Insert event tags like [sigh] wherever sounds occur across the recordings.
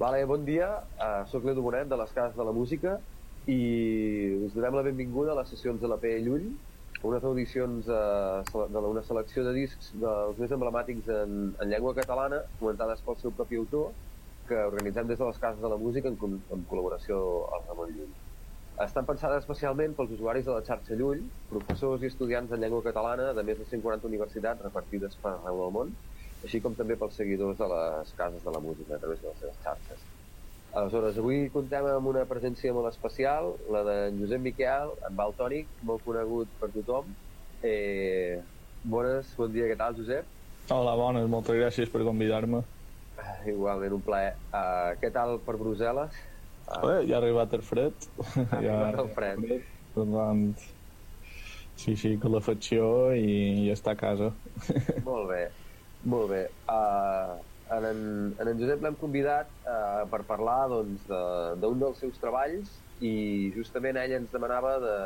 Vale, bon dia, uh, sóc l'Edu Bonet de les Cases de la Música i us donem la benvinguda a les sessions de la P. Llull, unes audicions uh, d'una selecció de discs dels més emblemàtics en, en llengua catalana, comentades pel seu propi autor, que organitzem des de les Cases de la Música en, en col·laboració amb Ramon Llull. Estan pensades especialment pels usuaris de la xarxa Llull, professors i estudiants en llengua catalana de més de 140 universitats repartides per arreu del món, així com també pels seguidors de les cases de la música a través de les seves xarxes. Aleshores, avui contem amb una presència molt especial, la de Josep Miquel, en Val Tònic, molt conegut per tothom. Eh, bones, bon dia, què tal, Josep? Hola, bones, moltes gràcies per convidar-me. Eh, igualment, un plaer. Uh, què tal per Brussel·les? Uh, Bé, ja ha arribat el fred. Ha ja arribat el fred. Per tant, sí, sí, calefacció i, i està a casa. Molt bé. Molt bé. Uh, en, en, en en Josep l'hem convidat uh, per parlar d'un doncs, de, dels seus treballs i justament ell ens demanava de,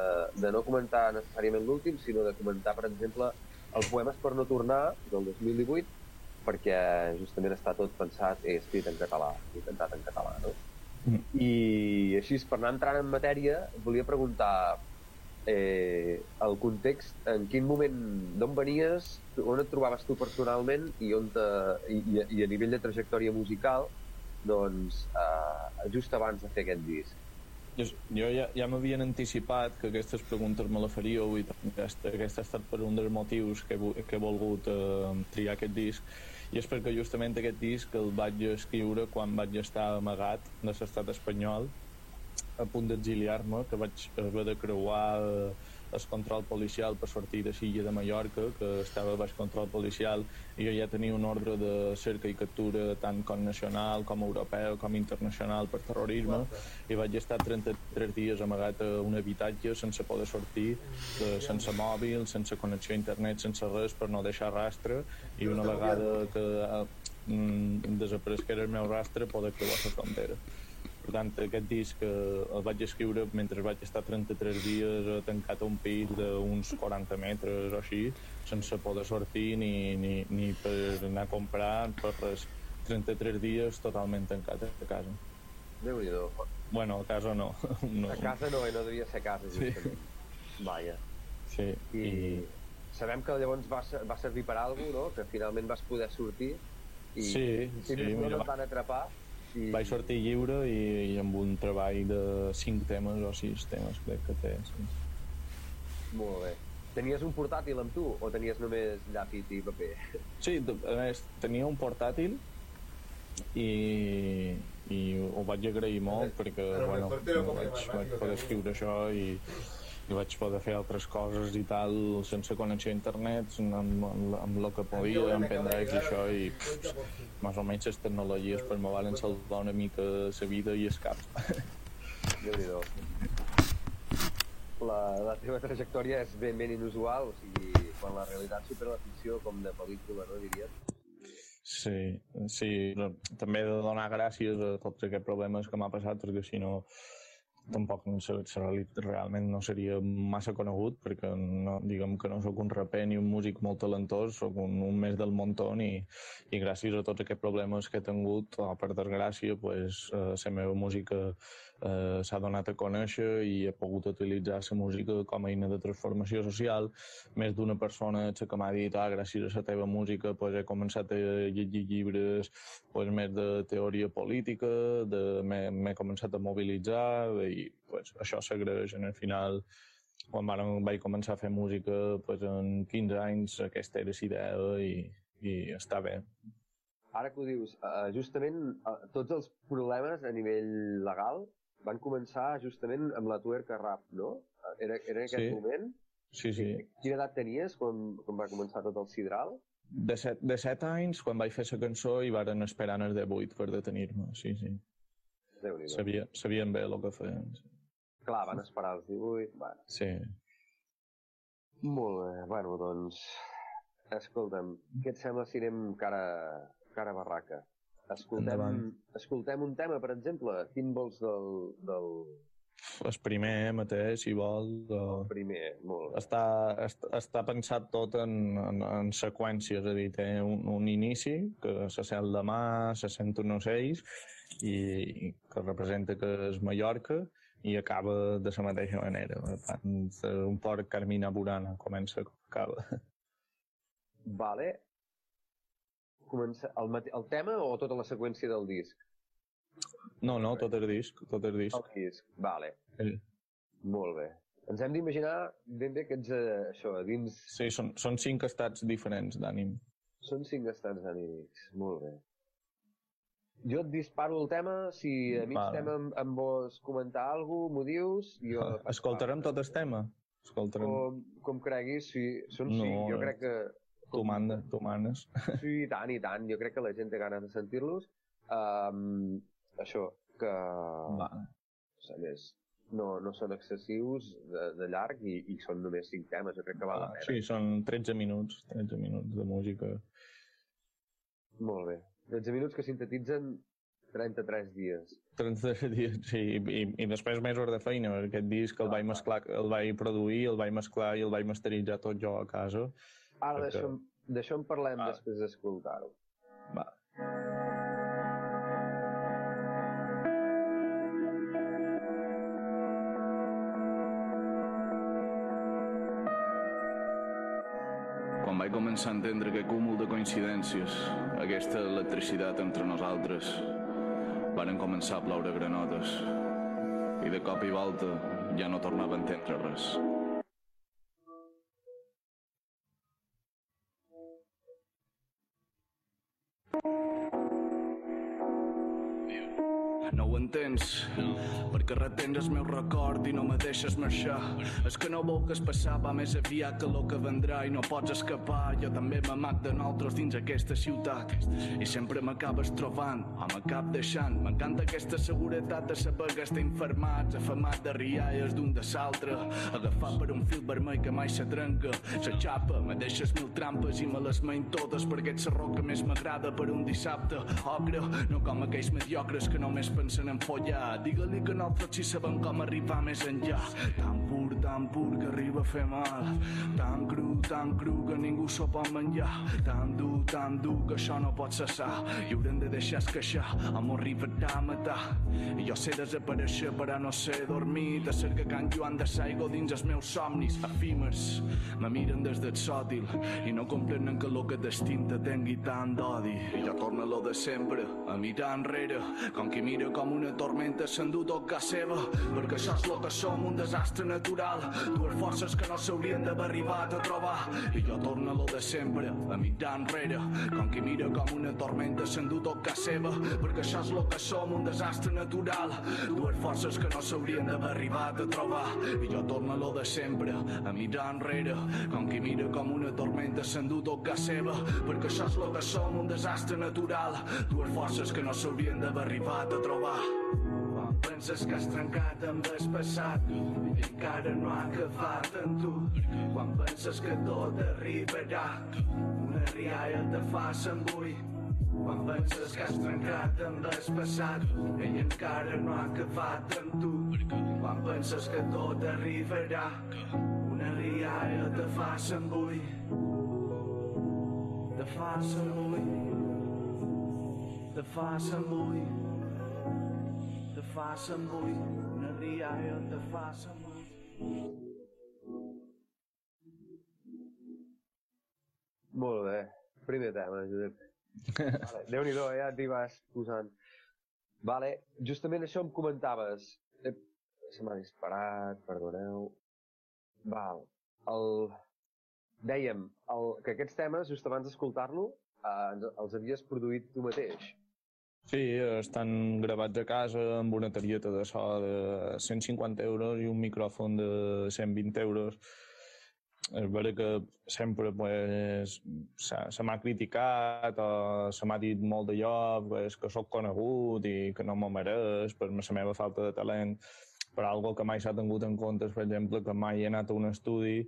de no comentar necessàriament l'últim, sinó de comentar, per exemple, els poemes per no tornar del 2018, perquè justament està tot pensat i escrit en català, i cantat en català, no? Mm. I així, per anar entrant en matèria, volia preguntar eh, el context, en quin moment, d'on venies, on et trobaves tu personalment i, on te, i, i a nivell de trajectòria musical, doncs, eh, just abans de fer aquest disc. Jo, jo ja, ja m'havien anticipat que aquestes preguntes me la faríeu i aquest, aquest ha estat per un dels motius que, que he volgut eh, triar aquest disc i és perquè justament aquest disc el vaig escriure quan vaig estar amagat de l'estat espanyol a punt d'exiliar-me, que vaig haver de creuar eh, el control policial per sortir de Silla de Mallorca, que estava baix control policial, i jo ja tenia un ordre de cerca i captura tant com nacional, com europeu, com internacional per terrorisme, i vaig estar 33 dies amagat a un habitatge sense poder sortir, de, sense mòbil, sense connexió a internet, sense res, per no deixar rastre, i una vegada que mm, desaparegués el meu rastre, poder creuar la frontera. Per tant, aquest disc eh, el vaig escriure mentre vaig estar 33 dies eh, tancat a un pis d'uns 40 metres o així, sense poder sortir ni, ni, ni per anar a comprar, per res. 33 dies totalment tancat a casa. déu nhi Bueno, a casa no. [laughs] no. A casa no, i no devia ser a casa, justament. Sí. Vaja. Sí. I, I sabem que llavors va, va servir per alguna cosa, no? Que finalment vas poder sortir i sí, si sí, no et van atrapar i... Vaig sortir lliure i, i amb un treball de 5 temes o 6 temes crec que té. Sí. Molt bé. Tenies un portàtil amb tu o tenies només llapis i paper? Sí, a més, tenia un portàtil i, i ho vaig agrair molt perquè bueno, vaig, vaig poder escriure això i, i vaig poder fer altres coses i tal sense connexió a internet amb, amb, amb el que podia, amb pendrives i això i pff, més o menys les tecnologies per me valen salvar una mica la vida i el cap. [laughs] Déu nhi la, la teva trajectòria és ben ben inusual o sigui, quan la realitat supera la ficció com de pel·lícula, no diries? Sí, sí, també he de donar gràcies a tots aquests problemes que m'ha passat perquè si no tampoc no sé, realment no seria massa conegut perquè no, diguem que no sóc un raper ni un músic molt talentós, sóc un, un més del muntó i, i gràcies a tots aquests problemes que he tingut, o per desgràcia, pues, eh, la meva música eh, s'ha donat a conèixer i he pogut utilitzar la música com a eina de transformació social. Més d'una persona que m'ha dit, ah, gràcies a la teva música pues, he començat a llegir llibres pues, més de teoria política, m'he començat a mobilitzar i pues, això s'agraeix en el final quan vaig començar a fer música pues, en 15 anys aquesta era la idea i, i està bé ara que ho dius, uh, justament uh, tots els problemes a nivell legal van començar justament amb la tuerca rap, no? Era, era en aquest sí. moment? Sí, sí. Quina edat tenies quan, quan va començar tot el sidral? De set, de set anys, quan vaig fer la cançó, i varen esperar els de vuit per detenir-me, sí, sí. Sabia, sabien bé el que feien. Sí. Clar, van esperar els 18, bueno. Sí. Molt bé, bueno, doncs... Escolta'm, què et sembla si anem cara, cara barraca? Escoltem, escoltem un tema, per exemple. Quin vols del, del, El primer mateix, si vol. El primer, molt bé. Està, està, està pensat tot en, en, en seqüències, és a dir, té un, un inici, que se sent la mà, se sent un ocell, i, i que representa que és Mallorca, i acaba de la mateixa manera. Per tant, un porc Carmina Burana, comença com acaba. Vale. Comença el, el tema o tota la seqüència del disc? No, no, tot el disc, tot el disc. El disc, vale. Sí. Molt bé. Ens hem d'imaginar ben bé que ets eh, això, dins... Sí, són, són cinc estats diferents d'ànim. Són cinc estats anímics, molt bé. Jo et disparo el tema, si a mig Vale. tema em, em vols comentar alguna cosa, m'ho dius, jo... Escoltarem tot el tema? Escoltarem. Com, com creguis, sí, són No, cinc, jo eh. crec que... Tu manda, tu manes. Sí, i tant, i tant. Jo crec que la gent té ganes de sentir-los. Um, això, que... Vale. A més, no, no són excessius de, de llarg i, i són només cinc temes. Jo crec que val la pena. Sí, són 13 minuts, 13 minuts de música. Molt bé. 13 minuts que sintetitzen 33 dies. 33 dies, sí, i, i després mesos de feina, aquest disc el Clar, vaig clar. mesclar, el vaig produir, el vaig mesclar i el vaig masteritzar tot jo a casa. Ara d'això d'això en parlem Ah. després d'escoltar-ho. Va. Quan vaig començar a entendre aquest cúmul de coincidències, aquesta electricitat entre nosaltres, varen començar a ploure granotes. I de cop i volta ja no tornava a entendre res. Retens el meu record i no me deixes marxar. És que no volgues passar va més aviat que lo que vendrà i no pots escapar. Jo també m'amac de nosaltres dins aquesta ciutat i sempre m'acabes trobant o m'acab deixant. M'encanta aquesta seguretat de saber que estem fermats, afamat de rialles d'un de l'altre, agafat per un fil vermell que mai se trenca. Se xapa, me deixes mil trampes i me les main totes perquè ets la roca més m'agrada per un dissabte. Ocre, no com aquells mediocres que només pensen en follar. Digue-li que nosaltres sí sabem com arribar més enllà. Tan pur, tan pur que arriba a fer mal. Tan cru, tan cru que ningú s'ho pot menjar. Tan dur, tan dur que això no pot cessar. I haurem de deixar esqueixar, m'ho arribarà a matar. I jo sé desaparèixer, però no sé dormir. De ser que Can Joan de Saigo dins els meus somnis efímers. Me miren des del sòtil i no comprenen que lo que destinta tingui tant d'odi. I jo torno a lo de sempre, a mirar enrere, com qui mira com una tormenta s'endú tot cas seva, perquè això és lo que som, un desastre natural, dues forces que no s'haurien d'haver arribat a trobar. I jo torno a lo de sempre, a mirar enrere, com qui mira com una tormenta s'endú tot cas seva, perquè això és lo que som, un desastre natural, dues forces que no s'haurien d'haver arribat a trobar. I jo torno a lo de sempre, a mirar enrere, com qui mira com una tormenta s'endú tot cas seva, perquè això és lo que som, un desastre natural, dues forces que no s'haurien d'haver arribat a trobar. Penses que has trencat amb el passat i encara no ha acabat en tu. Quan penses que tot arribarà, una rialla te fa s'embull. Quan penses que has trencat amb el passat i encara no ha acabat en tu. Quan penses que tot arribarà, una rialla te fa s'embull. Te fa s'embull. Te fa s'embull. Te fa s'embull. Una rialla te fa s'embull. Molt bé. Primer tema, Josep. Vale. Déu-n'hi-do, eh? ja t'hi vas posant. Vale, justament això em comentaves. Eh, se m'ha disparat, perdoneu. Val. El... Dèiem el... que aquests temes, just abans d'escoltar-lo, eh, els havies produït tu mateix. Sí, estan gravats a casa amb una targeta de so de 150 euros i un micròfon de 120 euros. És vera que sempre pues, se, se m'ha criticat o se m'ha dit molt d'allò, pues, que sóc conegut i que no m'ho mereix per la meva falta de talent, per algo que mai s'ha tingut en compte, és, per exemple, que mai he anat a un estudi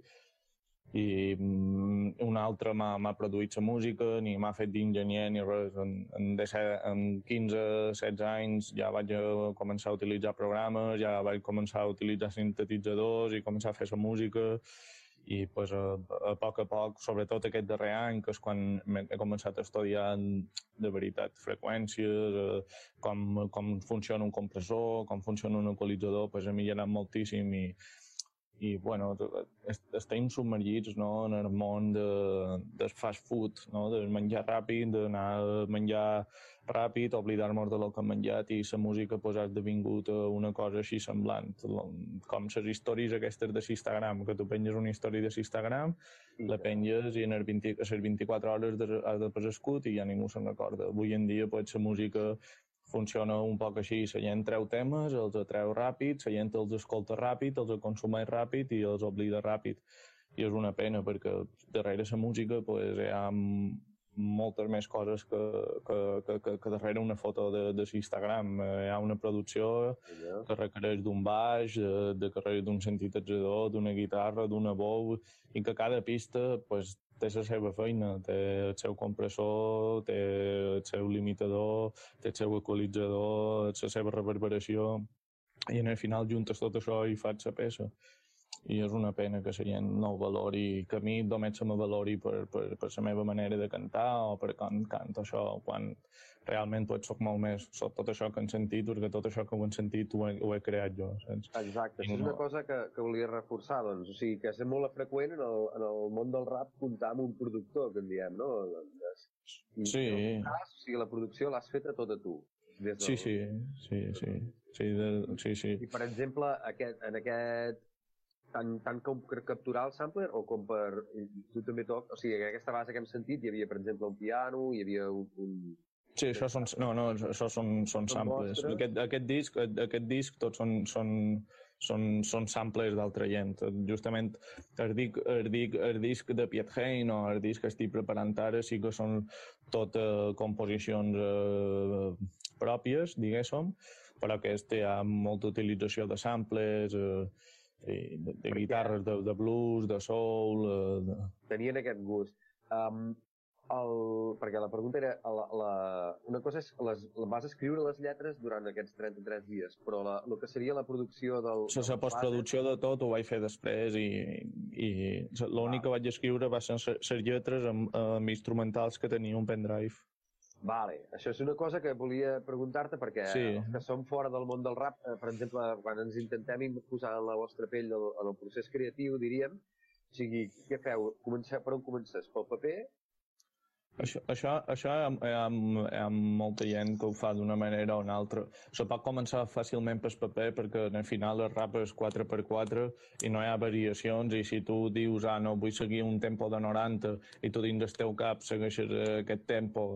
i mm, un altre m'ha produït la música, ni m'ha fet d'enginyer ni res. En, en, en 15-16 anys ja vaig començar a utilitzar programes, ja vaig començar a utilitzar sintetitzadors i començar a fer la música i pues, a, a poc a poc, sobretot aquest darrer any, que és quan he començat a estudiar de veritat freqüències, eh, com, com funciona un compressor, com funciona un equalitzador, pues, a mi ha anat moltíssim i, i bueno, estem submergits no, en el món de, del fast food, no, de menjar ràpid, d'anar a menjar ràpid, oblidar-nos de lo que hem menjat i la música pues, ha esdevingut una cosa així semblant, com les històries aquestes de Instagram, que tu penges una història de Instagram, la penges i en el 20, a les 24 hores has desaparegut i ja ningú se'n recorda. Avui en dia pues, la música funciona un poc així, la gent treu temes, els treu ràpid, la gent els escolta ràpid, els consumeix ràpid i els oblida ràpid. I és una pena perquè darrere la música pues, hi ha moltes més coses que, que, que, que, que darrere una foto de, de Instagram. Hi ha una producció que requereix d'un baix, de, de que d'un sintetitzador, d'una guitarra, d'una veu, i que cada pista pues, té la seva feina, té el seu compressor, té el seu limitador, té el seu equalitzador, la seva reverberació, i en el final juntes tot això i fas la peça. I és una pena que la gent no ho valori, que a mi només se me valori per, per, per la meva manera de cantar o per quan canto això, quan realment tot soc molt més, soc tot això que han sentit, perquè tot això que ho han sentit ho he, ho he creat jo, saps? Exacte, I és no... una cosa que, que volia reforçar, doncs, o sigui, que és molt freqüent en el, en el món del rap comptar amb un productor, que en diem, no? I, sí. Cas, o sigui, la producció l'has feta tota tu. Des del... Sí, sí, sí, sí, sí, de, sí, sí. I, per exemple, aquest, en aquest tant, tant com per capturar el sampler o com per... Tu també toc... O sigui, aquesta base que hem sentit hi havia, per exemple, un piano, hi havia un, un, Sí, això són, no, no, això són, són samples. Aquest, aquest, disc, aquest disc tots són, són, són, són samples d'altra gent. Justament el, dic, el, dic, el disc de Piet Hein o el disc que estic preparant ara sí que són tot eh, composicions eh, pròpies, diguéssim, però aquest ha molta utilització de samples, eh, de, de guitarres, de, de blues, de soul... Eh, de... Tenien aquest gust. Um, el, perquè la pregunta era, la, la, una cosa és, les, vas escriure les lletres durant aquests 33 dies, però la, el que seria la producció del... La, la postproducció de tot ho vaig fer després i, i l'únic ah. que vaig escriure va ser les lletres amb, amb instrumentals que tenia un pendrive. Vale, això és una cosa que volia preguntar-te perquè sí. els que som fora del món del rap, eh, per exemple, quan ens intentem posar en la vostra pell en el, en el procés creatiu, diríem, o sigui, què feu? Comenceu, per on comences? Pel paper? Això, això, això hi, ha, hi, ha, molta gent que ho fa d'una manera o una altra. Se pot començar fàcilment per paper perquè al final el rap és 4x4 i no hi ha variacions i si tu dius, ah, no, vull seguir un tempo de 90 i tu dins del teu cap segueixes aquest tempo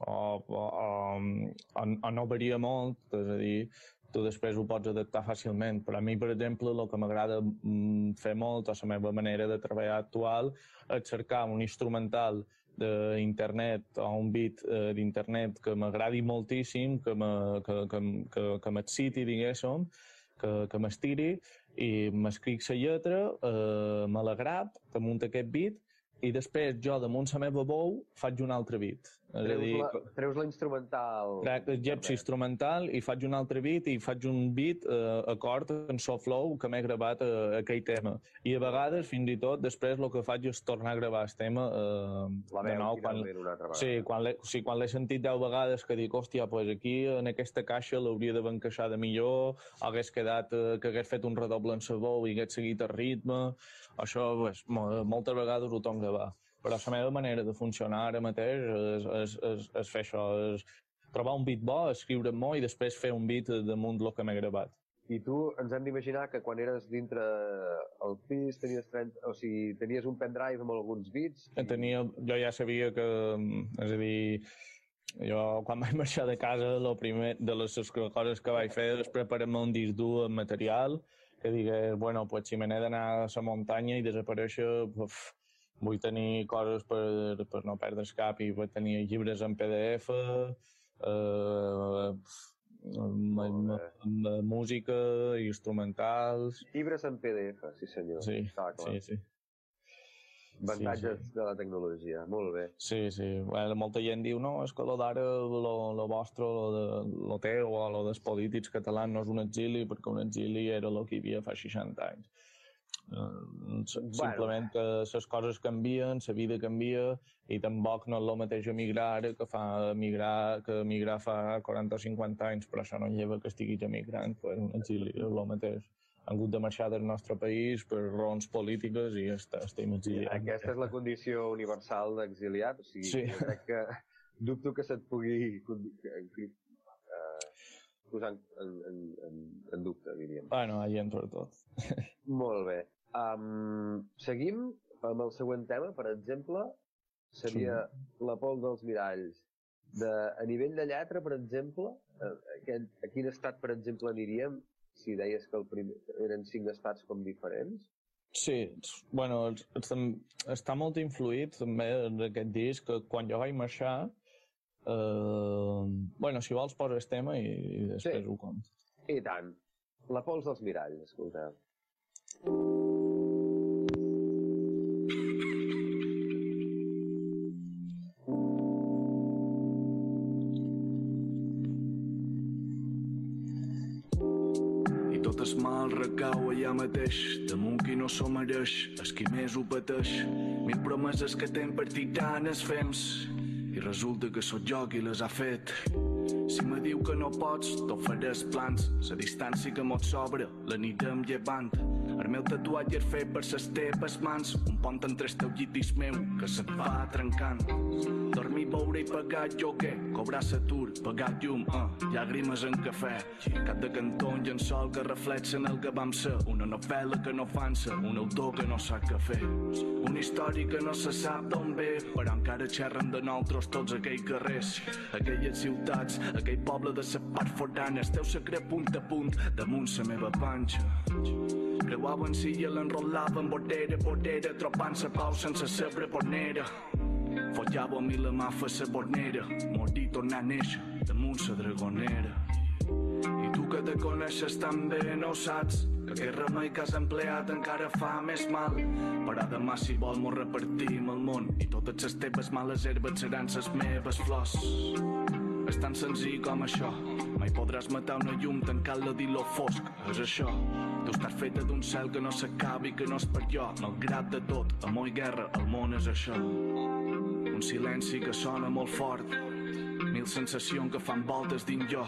o, o, o, o no varia molt, és a dir, tu després ho pots adaptar fàcilment. Però a mi, per exemple, el que m'agrada mm, fer molt, o la meva manera de treballar actual, és cercar un instrumental d'internet o un bit eh, d'internet que m'agradi moltíssim, que m'exciti, que, que, que diguéssim, que, que m'estiri, i m'escric la lletra, eh, me la grab damunt aquest bit, i després jo damunt la meva veu faig un altre bit. És treus, a dir, la, treus la instrumental. El jeps instrumental i faig un altre beat i faig un beat eh, acord en so flow que m'he gravat eh, aquell tema. I a vegades, fins i tot, després el que faig és tornar a gravar el tema eh, la de nou. Quan, sí, quan l'he sí, quan l'he sentit deu vegades que dic, hòstia, pues aquí en aquesta caixa l'hauria d'haver encaixat de millor, hagués quedat eh, que hagués fet un redoble en la veu i hagués seguit el ritme. Això, pues, moltes vegades ho torno a gravar però la meva manera de funcionar ara mateix és, és, és, és fer això, és trobar un beat bo, escriure molt i després fer un beat damunt del que m'he gravat. I tu ens hem d'imaginar que quan eres dintre el pis tenies, 30, o sigui, tenies un pendrive amb alguns beats? I... Tenia, jo ja sabia que, és a dir, jo quan vaig marxar de casa, lo primer de les coses que vaig fer és preparar-me un disc dur amb material que digués, bueno, pues si me n'he d'anar a la muntanya i desaparèixer, uf, vull tenir coses per, per no perdre el cap i vull tenir llibres en PDF, eh, música, instrumentals... Llibres en PDF, sí senyor. Sí, sí, sí. Avantatges sí, sí. de la tecnologia, molt bé. Sí, sí. Bueno, molta gent diu, no, és que lo d'ara, lo, lo vostre, lo, de, lo teu o lo dels polítics catalans no és un exili, perquè un exili era el que hi havia fa 60 anys. Uh, simplement que les coses canvien, la vida canvia i tampoc no és el mateix emigrar que fa emigrar, que emigrar fa 40 o 50 anys, però això no lleva que estiguis emigrant, pues un exili és el mateix han hagut de marxar del nostre país per raons polítiques i està, estem exiliats. Aquesta és la condició universal d'exiliat, o sigui, sí. crec que dubto que se't pugui en fi, uh, posar en, en, en, en dubte, diríem. Bueno, allà entra tot. [laughs] Molt bé. Um, seguim amb el següent tema, per exemple, seria sí. la pol dels miralls. De, a nivell de lletra, per exemple, a, a, a quin estat, per exemple, aniríem si deies que el primer, eren cinc estats com diferents? Sí, bueno, està molt influït també en aquest disc que quan jo vaig marxar eh, bueno, si vols poses tema i, i després sí. ho conto. I tant. La pols dels miralls, escolteu. Recau allà mateix, damunt qui no s'ho mereix, és qui més ho pateix. Mil promeses que ten per titanes fems, i resulta que sóc jo qui les ha fet. Si me diu que no pots, t'ofereix plans, la distància que mot sobra, l'anirem llevant. El meu tatuatge és fet per ses teves mans, un pont entre el teu llit i meu, que se't va trencant. Dormir, beure i pagar lloguer, cobrar satur, pagar llum, uh, llàgrimes en cafè, cap de cantó en sol que reflexen el que vam ser, una novel·la que no fansa, un autor que no sap què fer, una història que no se sap d'on ve, però encara xerren de nosaltres tots aquells carrers, aquelles ciutats, aquell poble de sa part forana, esteu secret punt a punt damunt sa meva panxa. Creuaven si i l'enrolaven bordera, bordera, tropant sa pau sense sabre bornera. Follava mi la mafa sa bornera, morir tornar a néixer damunt sa dragonera. I tu que te coneixes tan bé no saps que aquest remei que has empleat encara fa més mal. Però demà si vol m'ho repartim el món i totes les teves males herbes seran les meves flors. És tan senzill com això. Mai podràs matar una llum tancant-la dins lo fosc. És això. Tu estàs feta d'un cel que no s'acaba i que no és per jo. Malgrat de tot, amor i guerra, el món és això. Un silenci que sona molt fort, mil sensacions que fan voltes dins jo.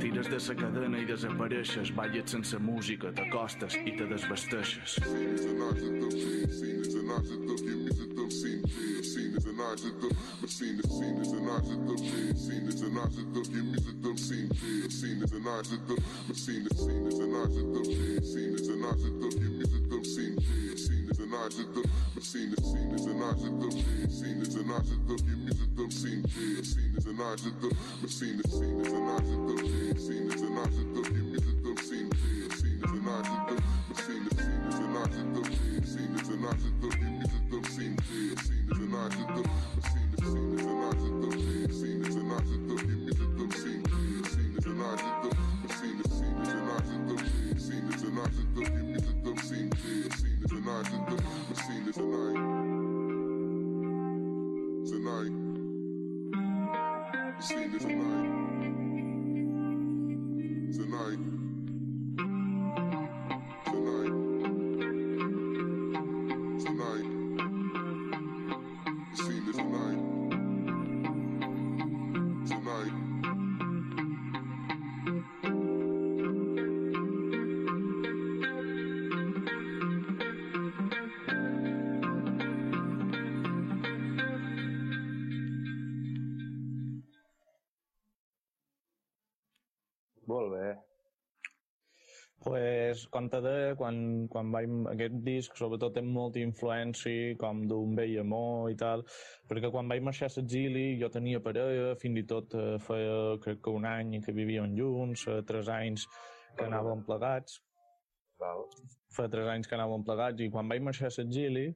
Tires de sa cadena i desapareixes, balles sense música, t'acostes i te desvesteixes. Messina, Messina, seen as an eyes of the seen as seen as an eyes of the seen as an eyes of the seen as seen as an eyes of the seen as seen as an eyes of the seen as an eyes of the seen as seen as an eyes of the seen as seen as an eyes of the seen as an eyes of the seen as seen as an eyes of the seen as seen as an eyes of the seen as an eyes of the seen as seen as an eyes of the seen as an eyes com te deia, quan, quan vaig, aquest disc sobretot té molta influència com d'un vell amor i tal, perquè quan vaig marxar a l'exili jo tenia parella, fins i tot eh, feia crec que un any que vivíem junts, eh, tres anys que anàvem plegats. Val. Fa tres anys que anàvem plegats i quan vaig marxar a l'exili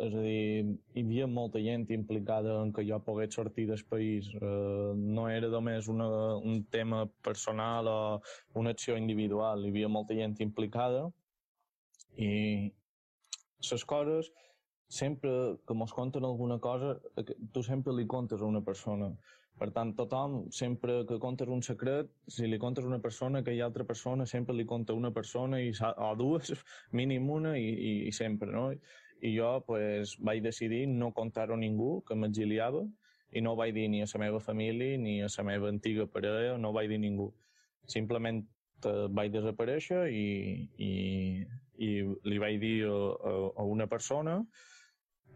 és a dir, hi havia molta gent implicada en que jo pogués sortir del país. Eh, no era només una, un tema personal o una acció individual, hi havia molta gent implicada i les coses sempre que mos conten alguna cosa, tu sempre li contes a una persona. Per tant, tothom, sempre que contes un secret, si li contes una persona, que hi ha altra persona, sempre li conta una persona, i, o dues, [laughs] mínim una, i, i, i sempre, no? I jo, pues, vaig decidir no contar-ho a ningú, que m'exiliava, i no ho vaig dir ni a la meva família, ni a la meva antiga parella, no ho vaig dir a ningú. Simplement eh, vaig desaparèixer i, i, i li vaig dir a, a, a una persona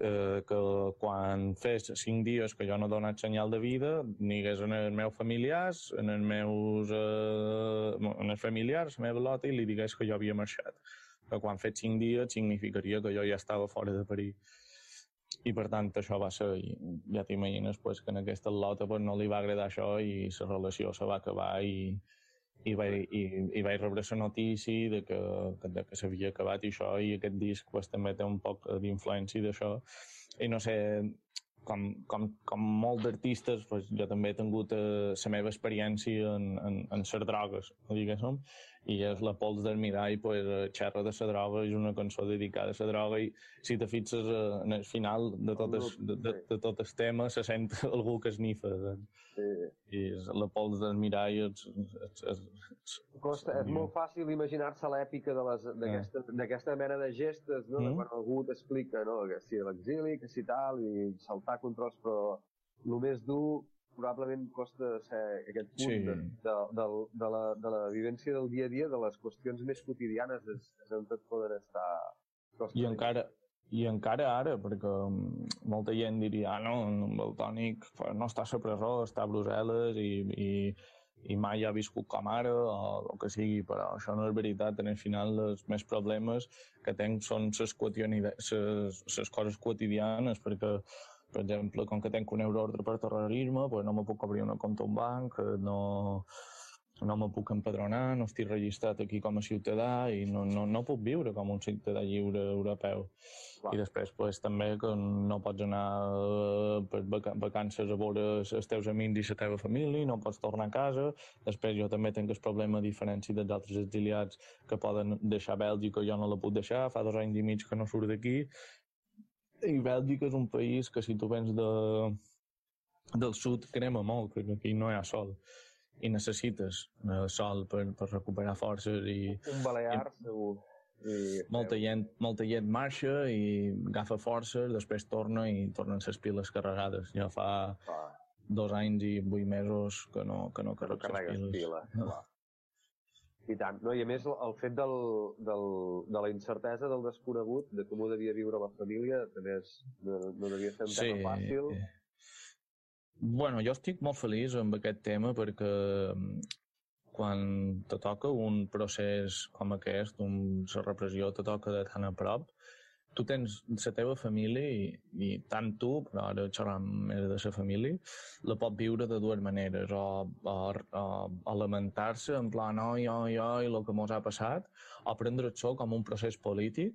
eh, que quan fes cinc dies que jo no he donat senyal de vida, digués en els meus familiars, en els meus eh, en els familiars, la meva lota, i li digués que jo havia marxat. Que quan fet cinc dies significaria que jo ja estava fora de perill. I per tant això va ser, ja t'imagines pues, que en aquesta lota pues, no li va agradar això i la relació se va acabar i, i, vaig, i, i vaig rebre la notícia de que, de que s'havia acabat i això i aquest disc pues, també té un poc d'influència d'això. I no sé, com, com, com molts d'artistes, pues, jo també he tingut eh, la meva experiència en, en, en ser drogues, diguéssim, i és la pols del mirall, pues, eh, xerra de la droga, és una cançó dedicada a la droga, i si te fixes eh, en el final de tot el, de, de, de tot el tema se sent [laughs] algú que esnifa. Sí. I és la pols del mirall és, és, és, és, Costa, és molt fàcil imaginar-se l'èpica d'aquesta mena de gestes, no? Mm. de quan algú t'explica no? que si l'exili, que si tal, i saltar controls, però el més dur probablement costa ser aquest punt sí. de, de, de, de, la, de la vivència del dia a dia, de les qüestions més quotidianes, és, és on tot poden estar... I encara, i encara ara, perquè mm, molta gent diria, ah, no, el Tònic no està a la presó, està a Brussel·les i, i, i mai ha viscut com ara o el que sigui, però això no és veritat. En el final, els més problemes que tenc són les coses quotidianes, perquè per exemple, com que tenc un euroordre per terrorisme, pues no me puc obrir una compte a un banc, no, no me puc empadronar, no estic registrat aquí com a ciutadà i no, no, no puc viure com un ciutadà lliure europeu. Clar. I després pues, també que no pots anar eh, per vacances a veure els teus amics i la teva família, no pots tornar a casa. Després jo també tinc el problema a diferència dels altres exiliats que poden deixar Bèlgica, jo no la puc deixar, fa dos anys i mig que no surt d'aquí i Bèlgica és un país que si tu vens de, del sud crema molt, perquè aquí no hi ha sol i necessites eh, sol per, per recuperar forces i... Un balear, i, segur. I, molta, gent, molta gent marxa i agafa forces, després torna i tornen les piles carregades. Ja fa ah. dos anys i vuit mesos que no, que no carregues no les piles. piles. No. I tant. No, I a més, el fet del, del, de la incertesa del desconegut, de com ho devia viure la família, també és, no, no devia ser un sí. tema fàcil. Bueno, jo estic molt feliç amb aquest tema perquè mm, quan te toca un procés com aquest, un, la repressió te toca de tan a prop, tu tens la teva família i, i tant tu, però ara xerram més de la família, la pot viure de dues maneres, o, o, o, o lamentar-se en plan oi, oi, oi, el que mos ha passat, o prendre això com un procés polític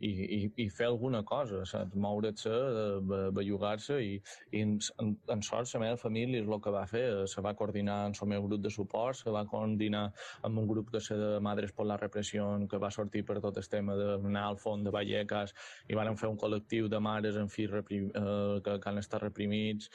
i, i, i fer alguna cosa, saps? Moure's-se, eh, bellugar-se i, i en, en sort la meva família és el que va fer, se va coordinar amb el meu grup de suport, se va coordinar amb un grup que se de Madres per la Repressió que va sortir per tot el tema d'anar al fons de Vallecas i van fer un col·lectiu de mares en fi reprim, eh, que, que han estat reprimits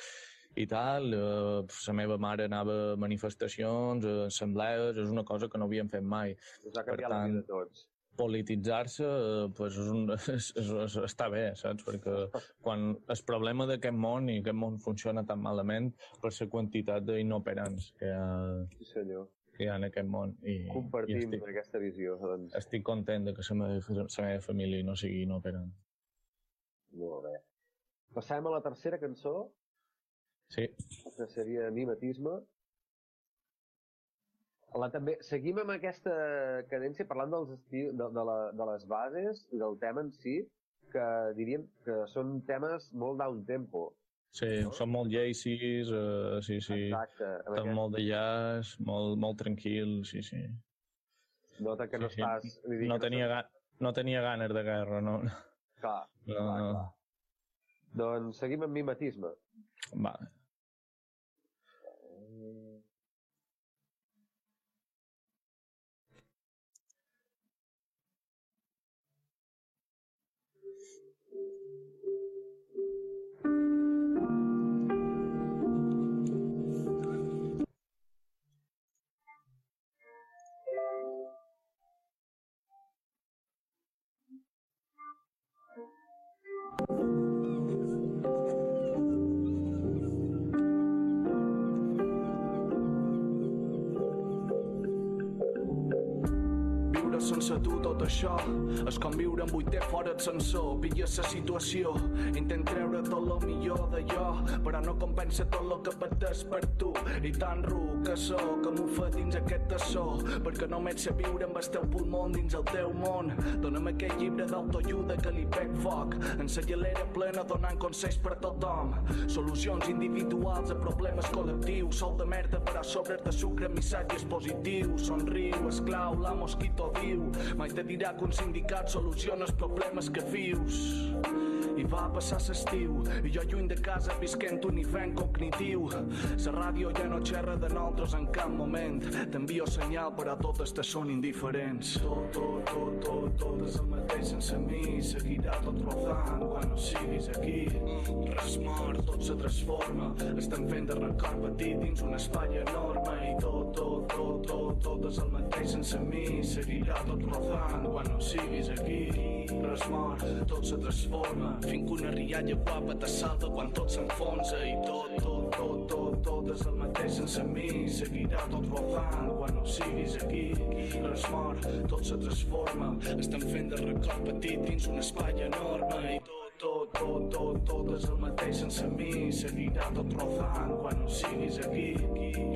i tal, eh, la meva mare anava a manifestacions, a assemblees, és una cosa que no havíem fet mai. Us ha canviat per tant, la vida de tots polititzar-se eh, pues és un, [laughs] és, és, és, està bé, saps? Perquè quan el problema d'aquest món i aquest món funciona tan malament per la quantitat d'inoperants que, hi ha, sí, senyor. que hi ha en aquest món. I, Compartim i estic, aquesta visió. Doncs. Estic content de que la meva, la meva família no sigui inoperant. Molt bé. Passem a la tercera cançó. Sí. Que seria Mimetisme la, també, seguim amb aquesta cadència parlant dels estil, de, de, la, de les bases i del tema en si, que diríem que són temes molt down tempo. Sí, no? són molt lleis, uh, sí, sí. Exacte. Amb aquest... molt de jazz, molt, molt tranquil, sí, sí. Nota que sí, no sí. estàs... Dir, no, tenia ga... no tenia ganes de guerra, no. Clar, no. clar, clar. Doncs seguim amb mimetisme. Vale. Tot això. És com viure en vuitè fora de sensor pilla la situació. Intent treure tot lo millor d'allò però no compensa tot lo que pateix per tu. I tan ru que sóc que m'ho dins aquest tassó perquè només sé viure amb el teu pulmó dins el teu món. Dona'm aquell llibre d'autoajuda que li pec foc. En sa llalera plena donant consells per a tothom. Solucions individuals a problemes col·lectius. Sol de merda per a sobres de sucre missatges positius. Somriu, esclau, la mosquito diu. Mai te dirà que un sindicat soluciona els problemes que vius i va passar l'estiu i jo lluny de casa visquent un hivern cognitiu. La ràdio ja no xerra de nosaltres en cap moment. T'envio senyal però totes te són indiferents. Tot, tot, tot, tot, tot és el mateix sense mi. Seguirà tot rodant quan no siguis aquí. Res mort, tot se transforma. Estem fent de record petit dins un espai enorme. I tot, tot, tot, tot, tot és el mateix sense mi. Seguirà tot rodant quan no siguis aquí res mort, tot se transforma Finc una rialla guapa te salta quan tot s'enfonsa i tot, tot, tot, tot, tot és el mateix sense mi. Seguirà tot rodant quan no siguis aquí. Res mor, tot se transforma. Estem fent de record petit dins un espai enorme i tot tot, tot, tot, tot és el mateix sense mi. Seguirà tot rodant quan no siguis aquí.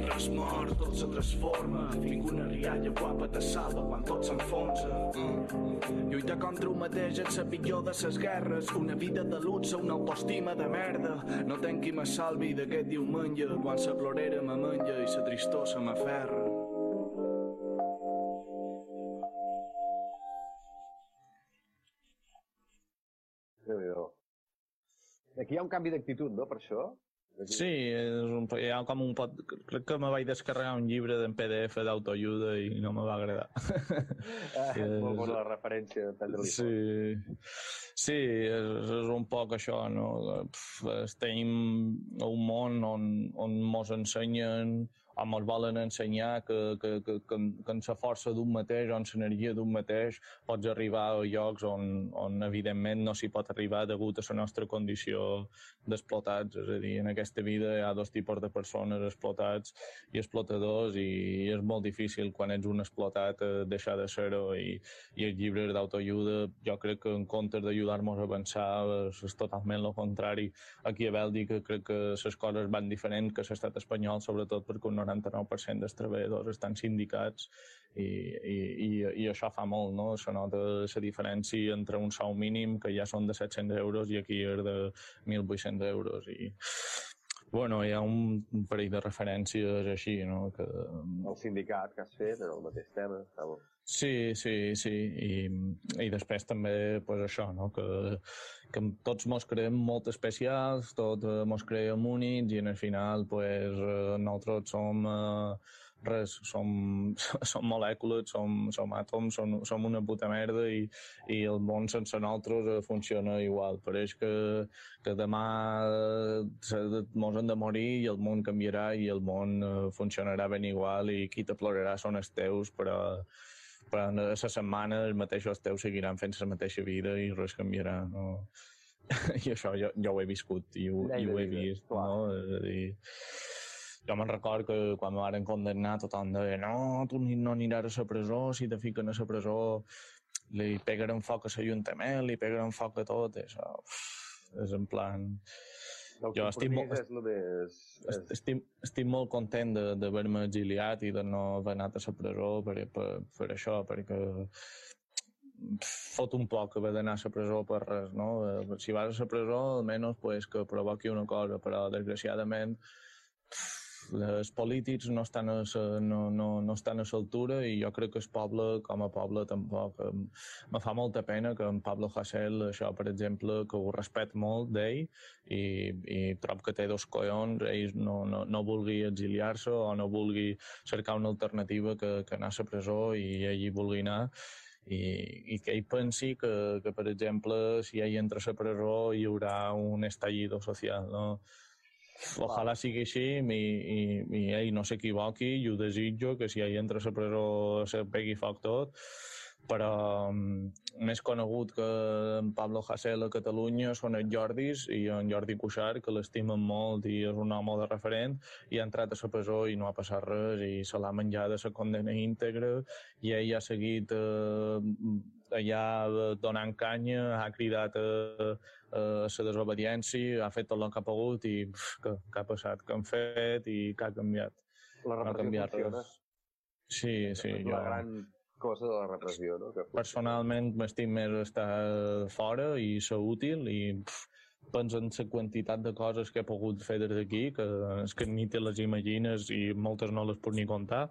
Res mort, tot se transforma. Ninguna rialla guapa te salva quan tot s'enfonsa. Mm. Lluitar contra un mateix és la pitjor de ses guerres. Una vida de luxe, una autoestima de merda. No tenc qui me salvi d'aquest diumenge quan sa plorera me menja i sa tristor se m'aferra. Aquí hi ha un canvi d'actitud, no, per això? Sí, és un, hi ha com un pot... Crec que me vaig descarregar un llibre d'en PDF d'autoajuda i no me va agradar. [laughs] Ah, és... Molt bona la referència de Sí, sí és, és un poc això, no? Estem a un món on, on mos ensenyen o ens volen ensenyar que, que, que, que, que en la força d'un mateix o en l'energia d'un mateix pots arribar a llocs on, on evidentment no s'hi pot arribar degut a la nostra condició d'explotats. És a dir, en aquesta vida hi ha dos tipus de persones, explotats i explotadors, i és molt difícil quan ets un explotat eh, deixar de ser-ho i, i els llibres d'autoajuda jo crec que en comptes d'ajudar-nos a avançar és totalment el contrari. Aquí a Bèlgica crec que les coses van diferent que l'estat espanyol, sobretot perquè un 99% dels treballadors estan sindicats i, i, i, i això fa molt, no? Se nota la diferència entre un sou mínim, que ja són de 700 euros, i aquí és de 1.800 euros. I, bueno, hi ha un, parell de referències així, no? Que... El sindicat que has fet, en el mateix tema, està bo. Sí, sí, sí, i, i després també pues, això, no? que, que tots mos creem molt especials, tots eh, mos creem únics i en final pues, eh, nosaltres som eh, res, som, [laughs] som molècules, som, som àtoms, som, som una puta merda i, i el món sense nosaltres eh, funciona igual. Pareix que, que demà mos hem de morir i el món canviarà i el món eh, funcionarà ben igual i qui te plorarà són els teus, però però a la setmana els mateixos teus seguiran fent la mateixa vida i res canviarà, no? [laughs] I això jo, jo ho he viscut i ho, i ho he vist, no? És a dir, jo me'n record que quan me van condemnar tothom deia no, tu no aniràs a la presó, si te fiquen a la presó li pegarem foc a l'Ajuntament, li pegarem foc a tot, això, és en plan jo estic molt, és el més... És... Estic, estic molt content d'haver-me exiliat i de no haver anat a la presó per, per, per això, perquè fot un poc haver d'anar a la presó per res, no? Si vas a la presó, almenys pues, que provoqui una cosa, però desgraciadament els polítics no estan a sa, no, no, no estan a l'altura i jo crec que el poble, com a poble, tampoc. Me fa molta pena que en Pablo Hasél, això, per exemple, que ho respet molt d'ell i, i trob que té dos collons, ell no, no, no vulgui exiliar-se o no vulgui cercar una alternativa que, que anar a la presó i ell hi vulgui anar i, i que ell pensi que, que, per exemple, si ell entra a la presó hi haurà un estallido social, no? Ojalà sigui així i, i, i ell no s'equivoqui i ho desitjo que si ell entra a la presó se pegui foc tot però um, més conegut que en Pablo Hasél a Catalunya són els Jordis i en Jordi Cuixart, que l'estimen molt i és un home de referent, i ha entrat a la presó i no ha passat res i se l'ha menjat de la condena íntegra i ell ha seguit eh, allà donant canya, ha cridat a, la desobediència, ha fet tot el que ha pogut i pf, que, que ha passat, que han fet i que ha canviat. La repressió no ha canviat funciona. Res. Sí, sí. És una jo... gran cosa de la repressió, no? Que Personalment m'estic més estar fora i ser útil i pff, penso en la quantitat de coses que he pogut fer des d'aquí, que és que ni te les imagines i moltes no les puc ni comptar.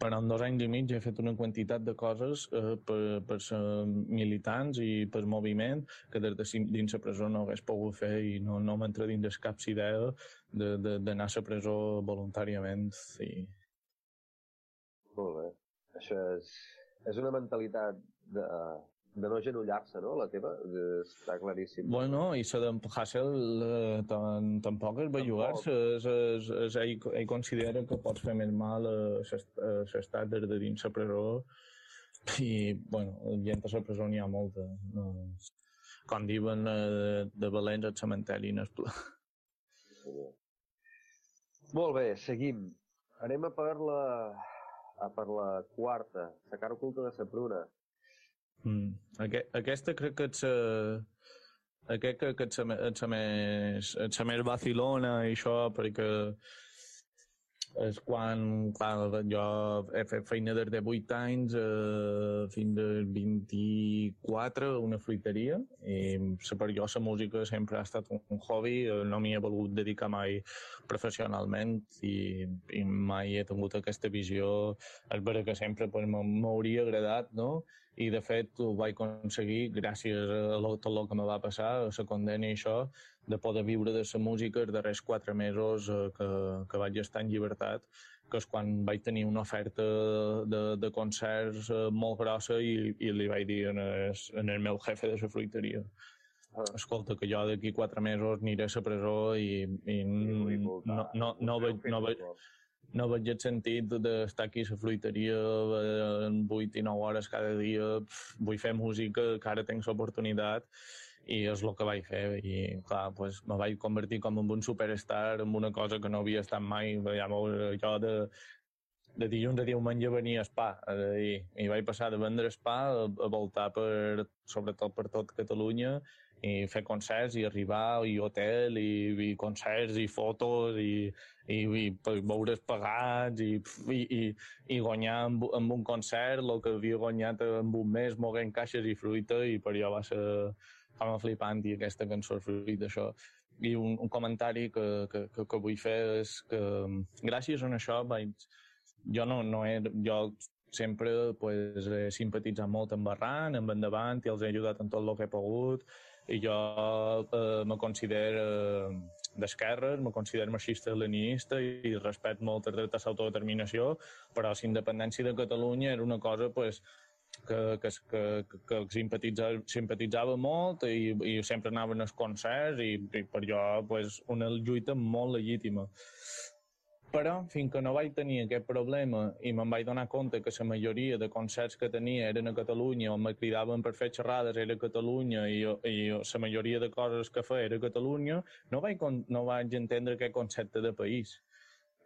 Però en dos anys i mig he fet una quantitat de coses eh, per, per ser militants i per moviment que des de dins la presó no hagués pogut fer i no, no m'entra dins cap idea d'anar a la presó voluntàriament. I, molt bé. Això és, és una mentalitat de, de no genollar-se, no? La teva, està claríssim. Bueno, i la d'en Hassel eh, tampoc és bellugar-se. Ell, ell considera que pots fer més mal a l'estat des de dins la presó i, bueno, gent a la presó n'hi ha molta. No? Com diuen eh, de Valents, el cementeri no és pla. Molt bé, seguim. Anem a per la, a per la quarta, la cara oculta de la pruna. Mm. Aqu aquesta crec que ets... Aquest crec que ets, ets, més, ets més vacilona i això, perquè és quan, clar, jo he fet feina des de 8 anys eh, fins als 24 una fruiteria i per jo la música sempre ha estat un hobby, no m'hi he volgut dedicar mai professionalment i, i mai he tingut aquesta visió, és vera que sempre pues, m'hauria agradat, no? i de fet ho vaig aconseguir gràcies a tot el que me va passar, a la condena i això, de poder viure de la música els darrers quatre mesos eh, que, que vaig estar en llibertat, que és quan vaig tenir una oferta de, de concerts eh, molt grossa i, i li vaig dir en el, en el meu jefe de la fruiteria ah. escolta, que jo d'aquí quatre mesos aniré a la presó i, i no, no, no, no, veig, no, veig, no veig el sentit d'estar aquí a la fruiteria en 8 i 9 hores cada dia, vull fer música, que ara tinc l'oportunitat i és el que vaig fer. I clar, pues, me vaig convertir com en un superstar en una cosa que no havia estat mai. Ja, jo de, de dilluns a diumenge venia a Spa i, i vaig passar de vendre Spa a, a voltar per, sobretot per tot Catalunya i fer concerts i arribar i hotel i, i concerts i fotos i, i, i veure's pagats i, i, i, i guanyar amb, amb un concert el que havia guanyat en un mes moguent caixes i fruita i per allò va ser com flipant i aquesta cançó fruit d'això. I un, un comentari que, que, que, que vull fer és que gràcies a això vaig... Jo no, no he, jo sempre pues, he simpatitzat molt amb Barran, amb Endavant, i els he ajudat en tot el que he pogut, i jo eh, me considero eh, d'esquerres, me considero marxista-leninista i respecto molt el dret a l'autodeterminació, però la independència de Catalunya era una cosa pues, que, que, que, que simpatitzava, simpatitzava molt i, i sempre anaven als concerts i, i per jo pues, una lluita molt legítima. Però, fins que no vaig tenir aquest problema i me'n vaig donar compte que la majoria de concerts que tenia eren a Catalunya on me cridaven per fer xerrades era a Catalunya i, i la majoria de coses que feia era a Catalunya, no vaig, no vaig entendre aquest concepte de país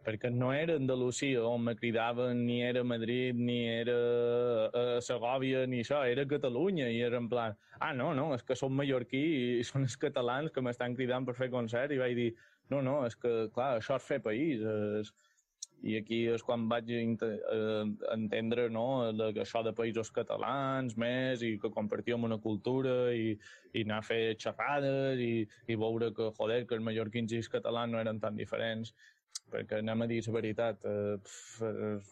perquè no era Andalusia on me cridaven, ni era Madrid, ni era a eh, Segòvia, ni això, era Catalunya, i era en plan, ah, no, no, és que som mallorquí i són els catalans que m'estan cridant per fer concert, i vaig dir, no, no, és que, clar, això és fer país, és... i aquí és quan vaig eh, entendre no, això de països catalans més i que compartíem una cultura i, i anar a fer xerrades i, i veure que, joder, que els mallorquins i els catalans no eren tan diferents perquè anem a dir la veritat, eh,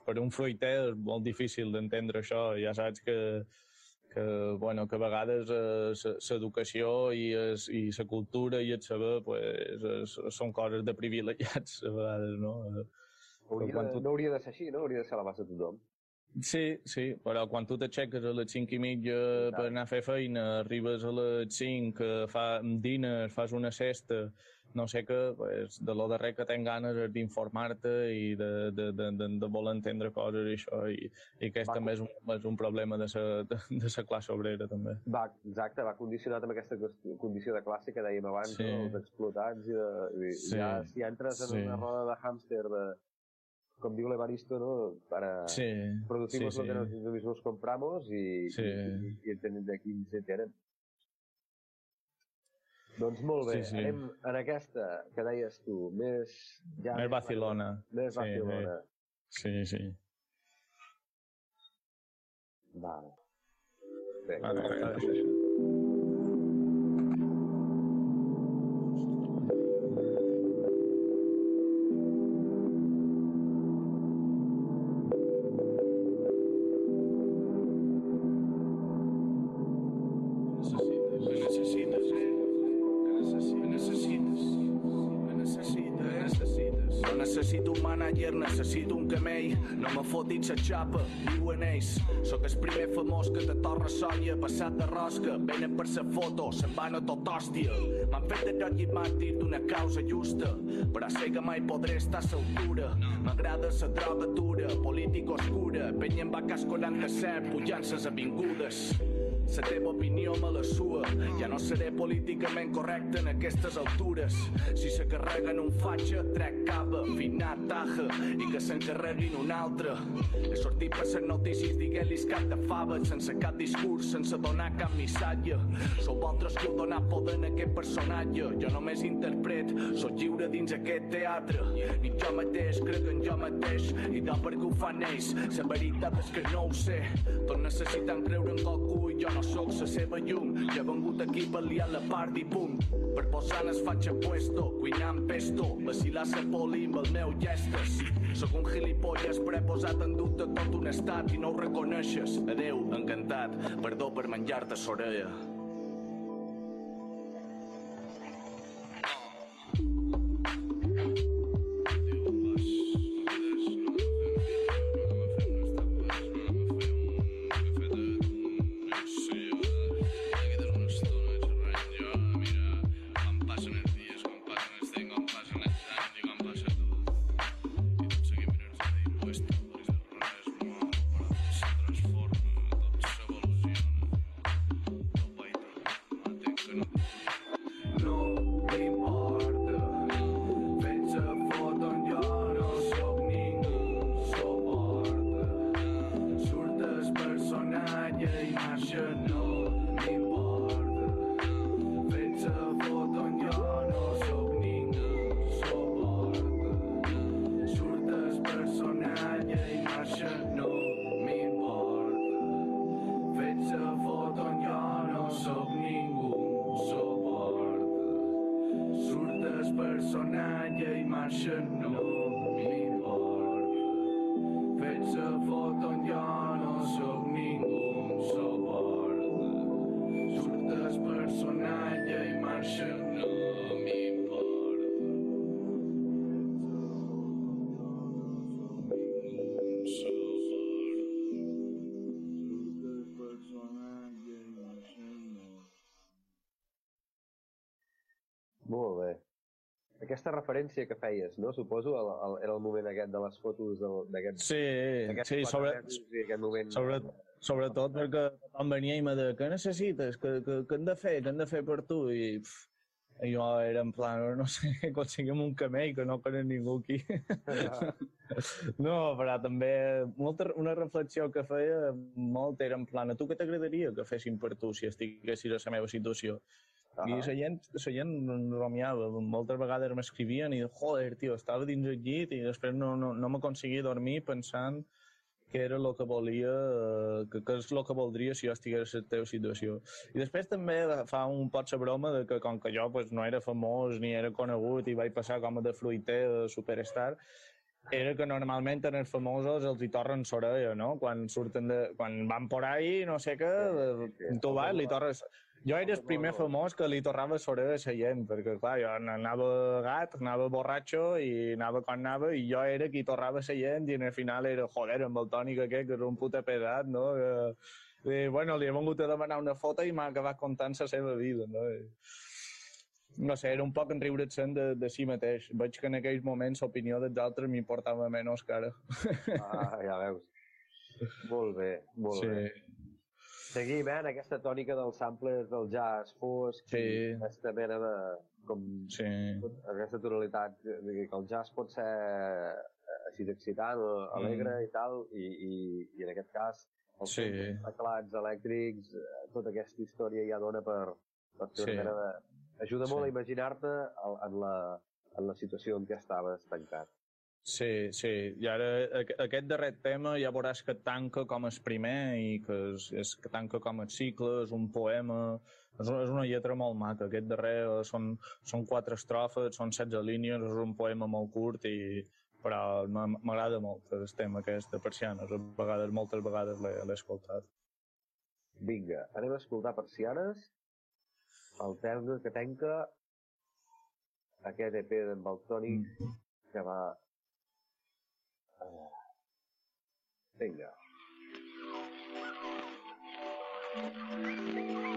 per un fruiter és molt difícil d'entendre això, ja saps que, que, bueno, que a vegades l'educació eh, i, es, i la cultura i el saber pues, es, són coses de privilegiats a vegades, no? Hauria, quan tu... No hauria de ser així, no? Hauria de ser a la base de tothom. Sí, sí, però quan tu t'aixeques a les 5 i mitja per anar a fer feina, arribes a les 5, fa dines, fas una cesta, no sé què, pues, de lo darrer que tenc ganes és d'informar-te i de, de, de, de, de voler entendre coses i això, i, i aquest va, també és un, és un problema de sa, de, de sa classe obrera, també. Va, exacte, va condicionat amb aquesta condició de classe que dèiem abans, sí. no? els explotats, i, de, i sí. ja, si entres en sí. una roda de hàmster de, com diu l'Evaristo, ¿no? Para sí, producimos sí, sí. lo que nosotros mismos compramos y, sí. y, y entenen de quin se tenen. Doncs molt bé, sí, sí. anem en aquesta que deies tu, més... Ja més Barcelona. Més sí, Barcelona. Sí, sí. Vale. Bé, vale, vale. Fotin sa xapa, diuen ells. Sóc el primer famós que te torra soia, passat de rosca, venen per sa foto, se'n van a tot hòstia. M'han fet de i màrtir d'una causa justa, però sé que mai podré estar a l'altura. M'agrada sa droga dura, política oscura, penya en vaques 47, pujant ses avingudes. La teva opinió me la sua. Ja no seré políticament correcte en aquestes altures. Si se carreguen un fatxa, trec cava, finat, taja, i que s'encarreguin un altre. He sortit per ser notícies, diguent-lis cap de fava, sense cap discurs, sense donar cap missatge. Sou vosaltres que heu donat poder en aquest personatge. Jo només interpret, sóc lliure dins aquest teatre. Ni jo mateix crec en jo mateix, i de per què ho fan ells. La veritat és que no ho sé. Tot necessiten creure en qualcú i jo no sóc la seva llum. Ja he vengut aquí per liar la part i punt. Per posar en es faig puesto, cuinant pesto, vacilar la poli amb el meu gestes. Sóc un gilipolles preposat en dubte tot un estat i no ho reconeixes. Adeu, encantat, perdó per menjar-te s'orella. Aquesta referència que feies, no? Suposo, el, el, era el moment aquest de les fotos d'aquest... Sí, sí, sobre, aquest moment... sobre, sobretot perquè tothom venia i me deia, què necessites? Què, què, què hem de fer? Què hem de fer per tu? I, pff, i jo era en plan, no sé, [laughs] aconseguim un camell que no coneix ningú aquí. [laughs] no, però també molta, una reflexió que feia molt era en plan, a tu què t'agradaria que fessin per tu si estiguessis a la meva situació? Uh -huh. I la gent, la gent romiava. Moltes vegades m'escrivien i, joder, tio, estava dins el llit i després no, no, no m'aconseguia dormir pensant que era el que volia, que, que és el que voldria si jo estigués en la teva situació. I després també fa un pot la broma de que com que jo pues, no era famós ni era conegut i vaig passar com a de fruiter, de superstar, era que normalment en els famosos els hi torren l'orella, no? Quan surten de... quan van por ahí, no sé què, sí, sí, tu vas, li torres Jo era el primer famós que li tornava a sobre a gent, perquè, clar, jo anava gat, anava borratxo i anava quan anava, i jo era qui tornava a gent, i al final era, joder, amb el tònic aquest, que era un puta pesat, no? I, i, bueno, li he vingut a demanar una foto i m'ha acabat contant la seva vida, no? I, no sé, era un poc en riure-se'n de, de si mateix. Veig que en aquells moments l'opinió dels altres m'importava menys que ara. Ah, ja veus. Molt bé, molt sí. bé. Seguim, eh, en aquesta tònica dels samples del jazz fosc, Sí. i aquesta mena de... com Sí. aquesta tonalitat, de que el jazz pot ser eh, així d'excitant alegre Mm. i tal, i, i, i en aquest cas els Sí. teclats elèctrics, eh, tota aquesta història ja dona per, per fer Sí. una mena de... Ajuda molt Sí. a imaginar-te en la, en la situació en què estaves tancat. Sí, sí. I ara aqu- aquest darrer tema ja veuràs que tanca com el primer i que és, és que tanca com el cicle, és un poema, és, una- és una lletra molt maca. Aquest darrer eh, són, són quatre estrofes, són 16 línies, és un poema molt curt i però m'a- m'agrada molt el tema aquest de persianes. A vegades, moltes vegades l'he escoltat. Vinga, anem a escoltar persianes, el terme que tanca aquest EP d'en Baltònic Mm. que va... Eh, Vinga. No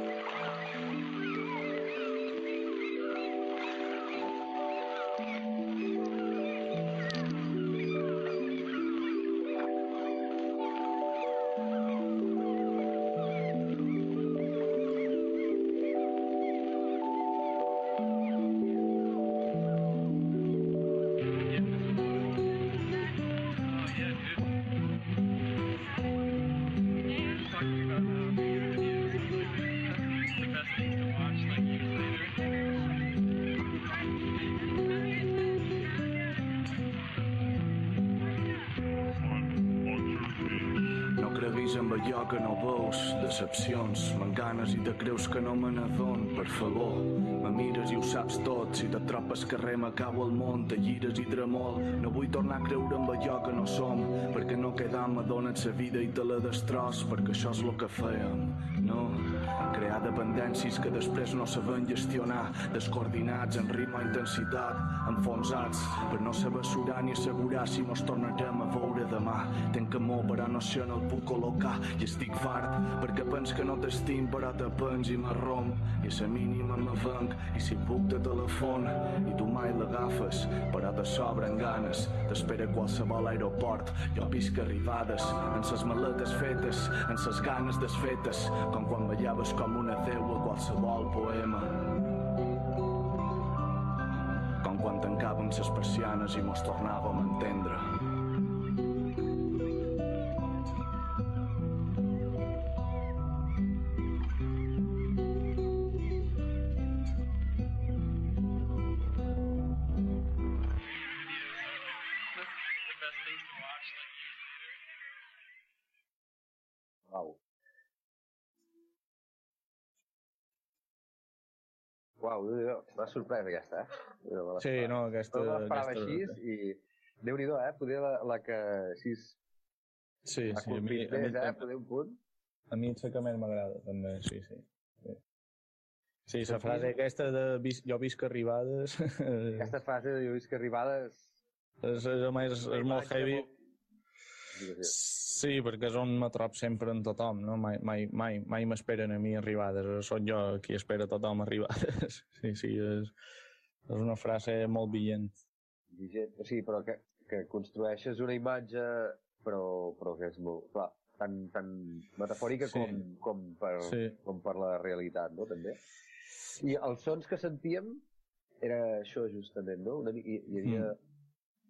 m'enganes i te creus que no me n'adon, per favor. Me mires i ho saps tot, si te tropes carrer m'acabo al món, te llires i tremol. No vull tornar a creure amb allò que no som, perquè no quedar me sa vida i te la destros, perquè això és el que fèiem? Crear dependències que després no sabem gestionar, descoordinats en ritme o intensitat, enfonsats per no saber surar ni assegurar si mos tornarem a veure demà. Tenc amor però no sé on el puc col·locar i estic fart perquè pens que no t'estim però te pens i me romp i la mínima me venc i si puc te telefon i tu mai l'agafes però te sobren ganes t'espera qualsevol aeroport jo visc arribades en ses maletes fetes en ses ganes desfetes com quan ballaves com una deu a qualsevol poema. Com quan tancàvem ses persianes i mos tornàvem a entendre Uau, Déu-n'hi-do, m'ha sorprès aquesta, eh? Sí, no, aquesta... No l'esperava aquesta... així i déu nhi eh? Poder la, la que així Sí, sí, a mi, a mi, eh? Poder un punt. a mi més m'agrada, també, sí, sí. Sí, sí la frase aquesta de vis, jo visc arribades Aquesta fase de jo visc arribades... [laughs] és, és, a més, és molt heavy. Digues, Sí, perquè és on me trob sempre en tothom, no? Mai, mai, mai, mai m'esperen a mi arribades, soc jo qui espera tothom arribades. [laughs] Sí, sí, és, és una frase molt vigent. vigent. Sigui, però que, que construeixes una imatge, però, però que és molt... Clar, tan, tan metafòrica Sí. com, com, per, Sí. com per la realitat, no? També. I els sons que sentíem era això, justament, no? Una, hi, hi havia... Mm.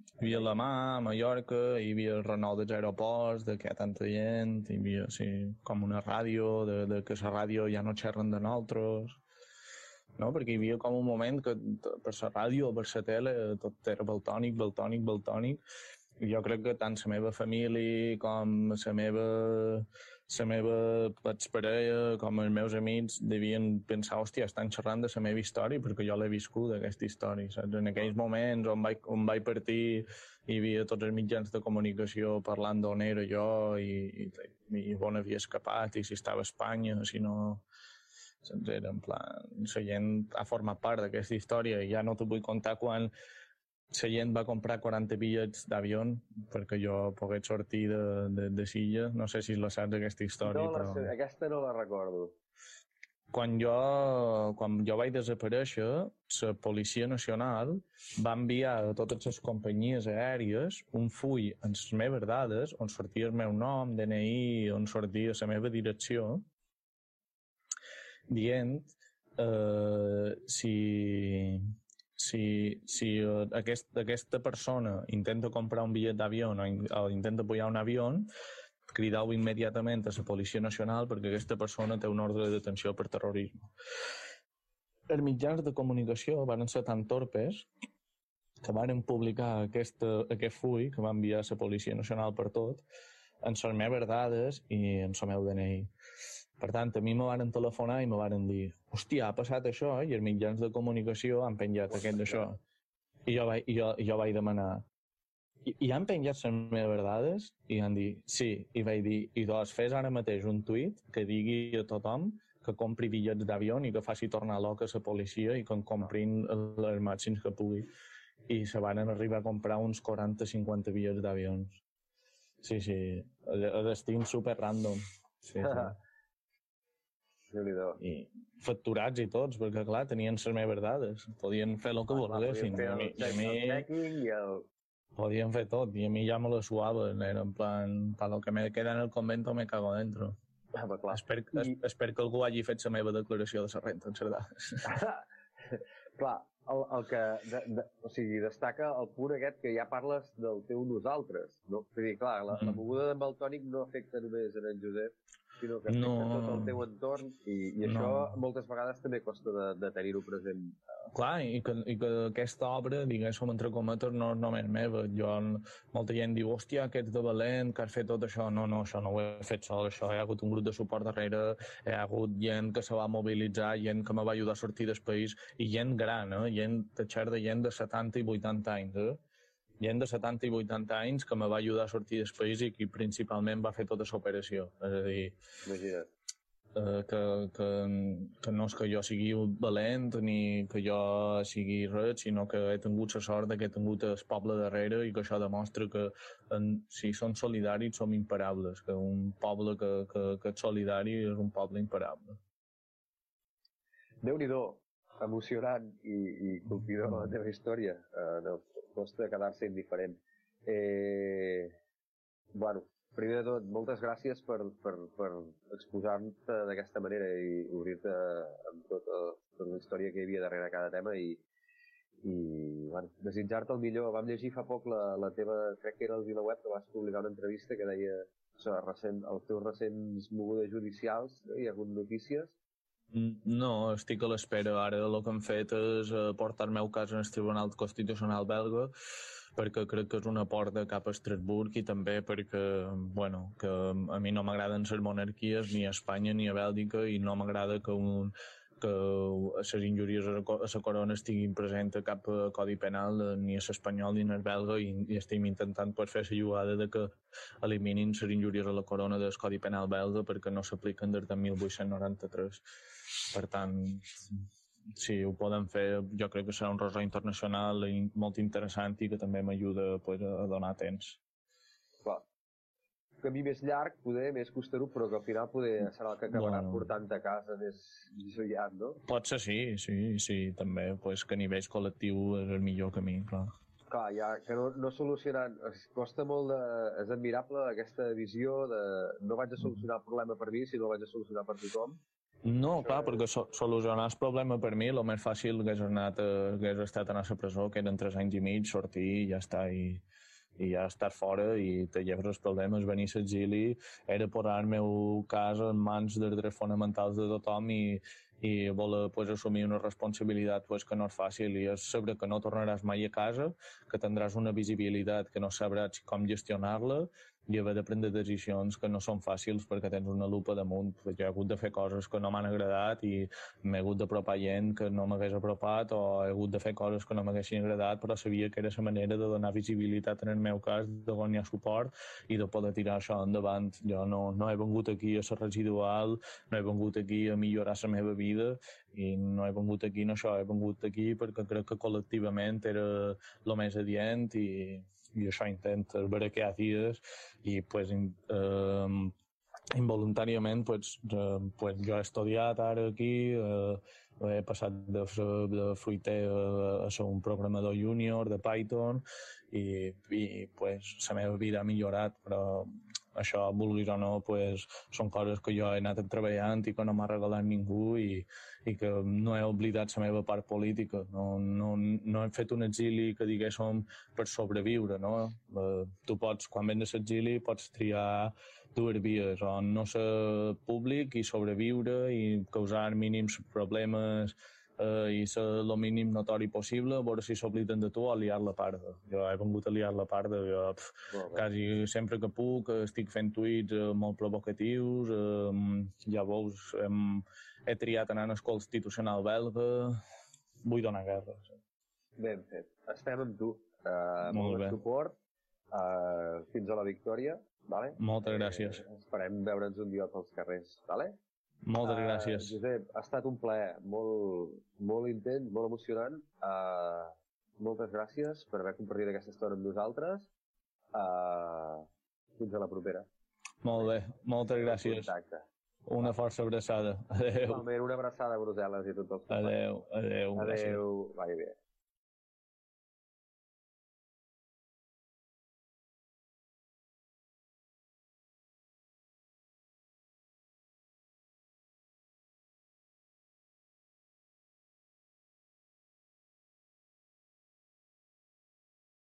Hi havia la mà a Mallorca, hi havia el renou dels aeroports, de que hi ha tanta gent, hi havia sí, com una ràdio, de, de que la ràdio ja no xerren de nosaltres, no? perquè hi havia com un moment que per la ràdio o per la tele tot era baltònic, baltònic, baltònic, jo crec que tant la meva família com la meva, la meva exparella com els meus amics devien pensar, hòstia, estan xerrant de la meva història perquè jo l'he viscut, aquesta història, saps? En aquells moments on vaig, on vaig partir hi havia tots els mitjans de comunicació parlant d'on era jo i, i, i on havia escapat i si estava a Espanya, si no... Sencer, en plan, la gent ha format part d'aquesta història i ja no t'ho vull contar quan la gent va comprar 40 bitllets d'avió perquè jo pogués sortir de, de, de Silla. No sé si la saps, aquesta història. No, la, però... aquesta no la recordo. Quan jo, quan jo vaig desaparèixer, la Policia Nacional va enviar a totes les companyies aèries un full amb les meves dades, on sortia el meu nom, DNI, on sortia la meva direcció, dient eh, si, si, si aquest, aquesta persona intenta comprar un bitllet d'avió o, intenta pujar un avió, cridau immediatament a la Policia Nacional perquè aquesta persona té un ordre de detenció per terrorisme. Els mitjans de comunicació van ser tan torpes que van publicar aquest, aquest full que va enviar la Policia Nacional per tot en les meves dades i en el meu DNI. Per tant, a mi me van telefonar i me van dir hòstia, ha passat això i els mitjans de comunicació han penjat aquest d'això. I jo, vaig, jo, jo vaig demanar i, i han penjat les meves dades i han dit, sí, i vaig dir, i doncs fes ara mateix un tuit que digui a tothom que compri bitllets d'avió i que faci tornar loca la policia i que en comprin els màxims que pugui. I se van arribar a comprar uns 40-50 bitllets d'avions. Sí, sí, destins super random. Sí, sí. [laughs] I facturats i tots, perquè clar, tenien les meves dades. Podien fer el que volguessin. I a mi, i a mi, i el, Podían fer tot, i a mi ja me lo suaven, era en plan, para lo que me queda en el convento me cago dentro. Ah, clar. Esper, I... es, espero que algú hagi fet la meva declaració de la renta en Cerdà. [laughs] clar, el, el que de, de, o sigui, destaca el punt aquest que ja parles del teu nosaltres, no? Vull dir, clar, la, mm. la moguda d'en Baltònic no afecta només en en Josep, sinó que afecta no, tot el teu entorn i, i això no. moltes vegades també costa de, de tenir-ho present. Clar, i que, i que aquesta obra, diguéssim, entre cometes, no és només meva. Jo, molta gent diu, hòstia, que ets de valent, que has fet tot això. No, no, això no ho he fet sol, això hi ha hagut un grup de suport darrere, hi ha hagut gent que se va mobilitzar, gent que me va ajudar a sortir del país, i gent gran, eh? gent, de de gent de 70 i 80 anys, eh? Gent de 70 i 80 anys que me va ajudar a sortir del país i qui principalment va fer tota l'operació. És a dir, Imagina't. Eh, que, que, que no és que jo sigui valent ni que jo sigui res, sinó que he tingut la sort que he tingut el poble darrere i que això demostra que en, si som solidaris som imparables, que un poble que, que, que és solidari és un poble imparable. Déu-n'hi-do, emocionant i, i colpidor la teva història. Uh, no, costa quedar-se indiferent. Eh, bueno, primer de tot, moltes gràcies per, per, per exposar-te d'aquesta manera i obrir-te amb tota, tota la història que hi havia darrere cada tema i, i bueno, desitjar-te el millor. Vam llegir fa poc la, la teva, crec que era el VilaWeb, que vas publicar una entrevista que deia so, recent, els teus recents mogudes judicials, hi ha hagut notícies, no, estic a l'espera. Ara el que hem fet és eh, portar el meu cas el Tribunal Constitucional belga perquè crec que és una porta cap a Estrasburg i també perquè, bueno, que a mi no m'agraden les monarquies ni a Espanya ni a Bèlgica i no m'agrada que un, que les injúries a la corona estiguin presents a cap codi penal ni a l'espanyol ni a belga i, i estem intentant pues, fer la jugada de que eliminin les injúries a la corona del codi penal belga perquè no s'apliquen des de 1893 per tant, si ho poden fer, jo crec que serà un rosó internacional molt interessant i que també m'ajuda pues, a donar temps. Clar. Camí més llarg, poder, més costerut, però que al final poder serà el que acabarà bueno. portant a casa més dissollat, no? Pot ser sí, sí, sí, també, pues, que a nivell col·lectiu és el millor camí, clar. Clar, ja, que no, no solucionant, costa molt de... És admirable aquesta visió de no vaig a solucionar el problema per mi, sinó vaig a solucionar per tothom no, clar, perquè so solucionar el problema per mi, el més fàcil hagués, anat, eh, hagués estat anar a la presó, que eren tres anys i mig, sortir i ja està, i, i ja estar fora i te lleves els problemes, venir a l'exili, era posar el meu cas en mans dels drets fonamentals de tothom i, i voler pues, assumir una responsabilitat pues, que no és fàcil i és saber que no tornaràs mai a casa, que tindràs una visibilitat que no sabràs com gestionar-la i haver de prendre decisions que no són fàcils perquè tens una lupa damunt. Jo he hagut de fer coses que no m'han agradat i m'he hagut d'apropar gent que no m'hagués apropat o he hagut de fer coses que no m'haguessin agradat però sabia que era la manera de donar visibilitat en el meu cas, de guanyar suport i de poder tirar això endavant. Jo no, no he vengut aquí a ser residual, no he vengut aquí a millorar la meva vida i no he vengut aquí no això, he vengut aquí perquè crec que col·lectivament era el més adient i, i això intento veure que hi ha dies i pues, eh, involuntàriament pues, eh, pues jo he estudiat ara aquí eh, he passat de, de fruiter a, a ser un programador júnior de Python i, i pues, la meva vida ha millorat però això, vulguis o no, pues, són coses que jo he anat treballant i que no m'ha regalat ningú i, i que no he oblidat la meva part política. No, no, no hem fet un exili que diguéssim per sobreviure, no? Eh, tu pots, quan vens a l'exili, pots triar dues vies, o no ser públic i sobreviure i causar mínims problemes eh, i ser el mínim notori possible, a veure si s'obliden de tu o liar la parda. Jo he vengut a liar la parda, jo pf, quasi sempre que puc estic fent tuits eh, molt provocatius, eh, ja veus, hem, he triat anar al Constitucional belga, vull donar guerra. Sí. Ben fet. Estem amb tu. Uh, molt, bé. suport. Uh, fins a la victòria. Vale? Moltes gràcies. Eh, esperem veure'ns un dia pels carrers. Vale? Moltes uh, gràcies. Josep, ha estat un plaer molt, molt intens, molt emocionant. Uh, moltes gràcies per haver compartit aquesta estona amb nosaltres. Uh, fins a la propera. Molt bé, moltes gràcies. Contacte. Una força abraçada. Adéu. Una abraçada a Brussel·les i a tots els companys. Adéu, adéu. Adéu, vagi bé.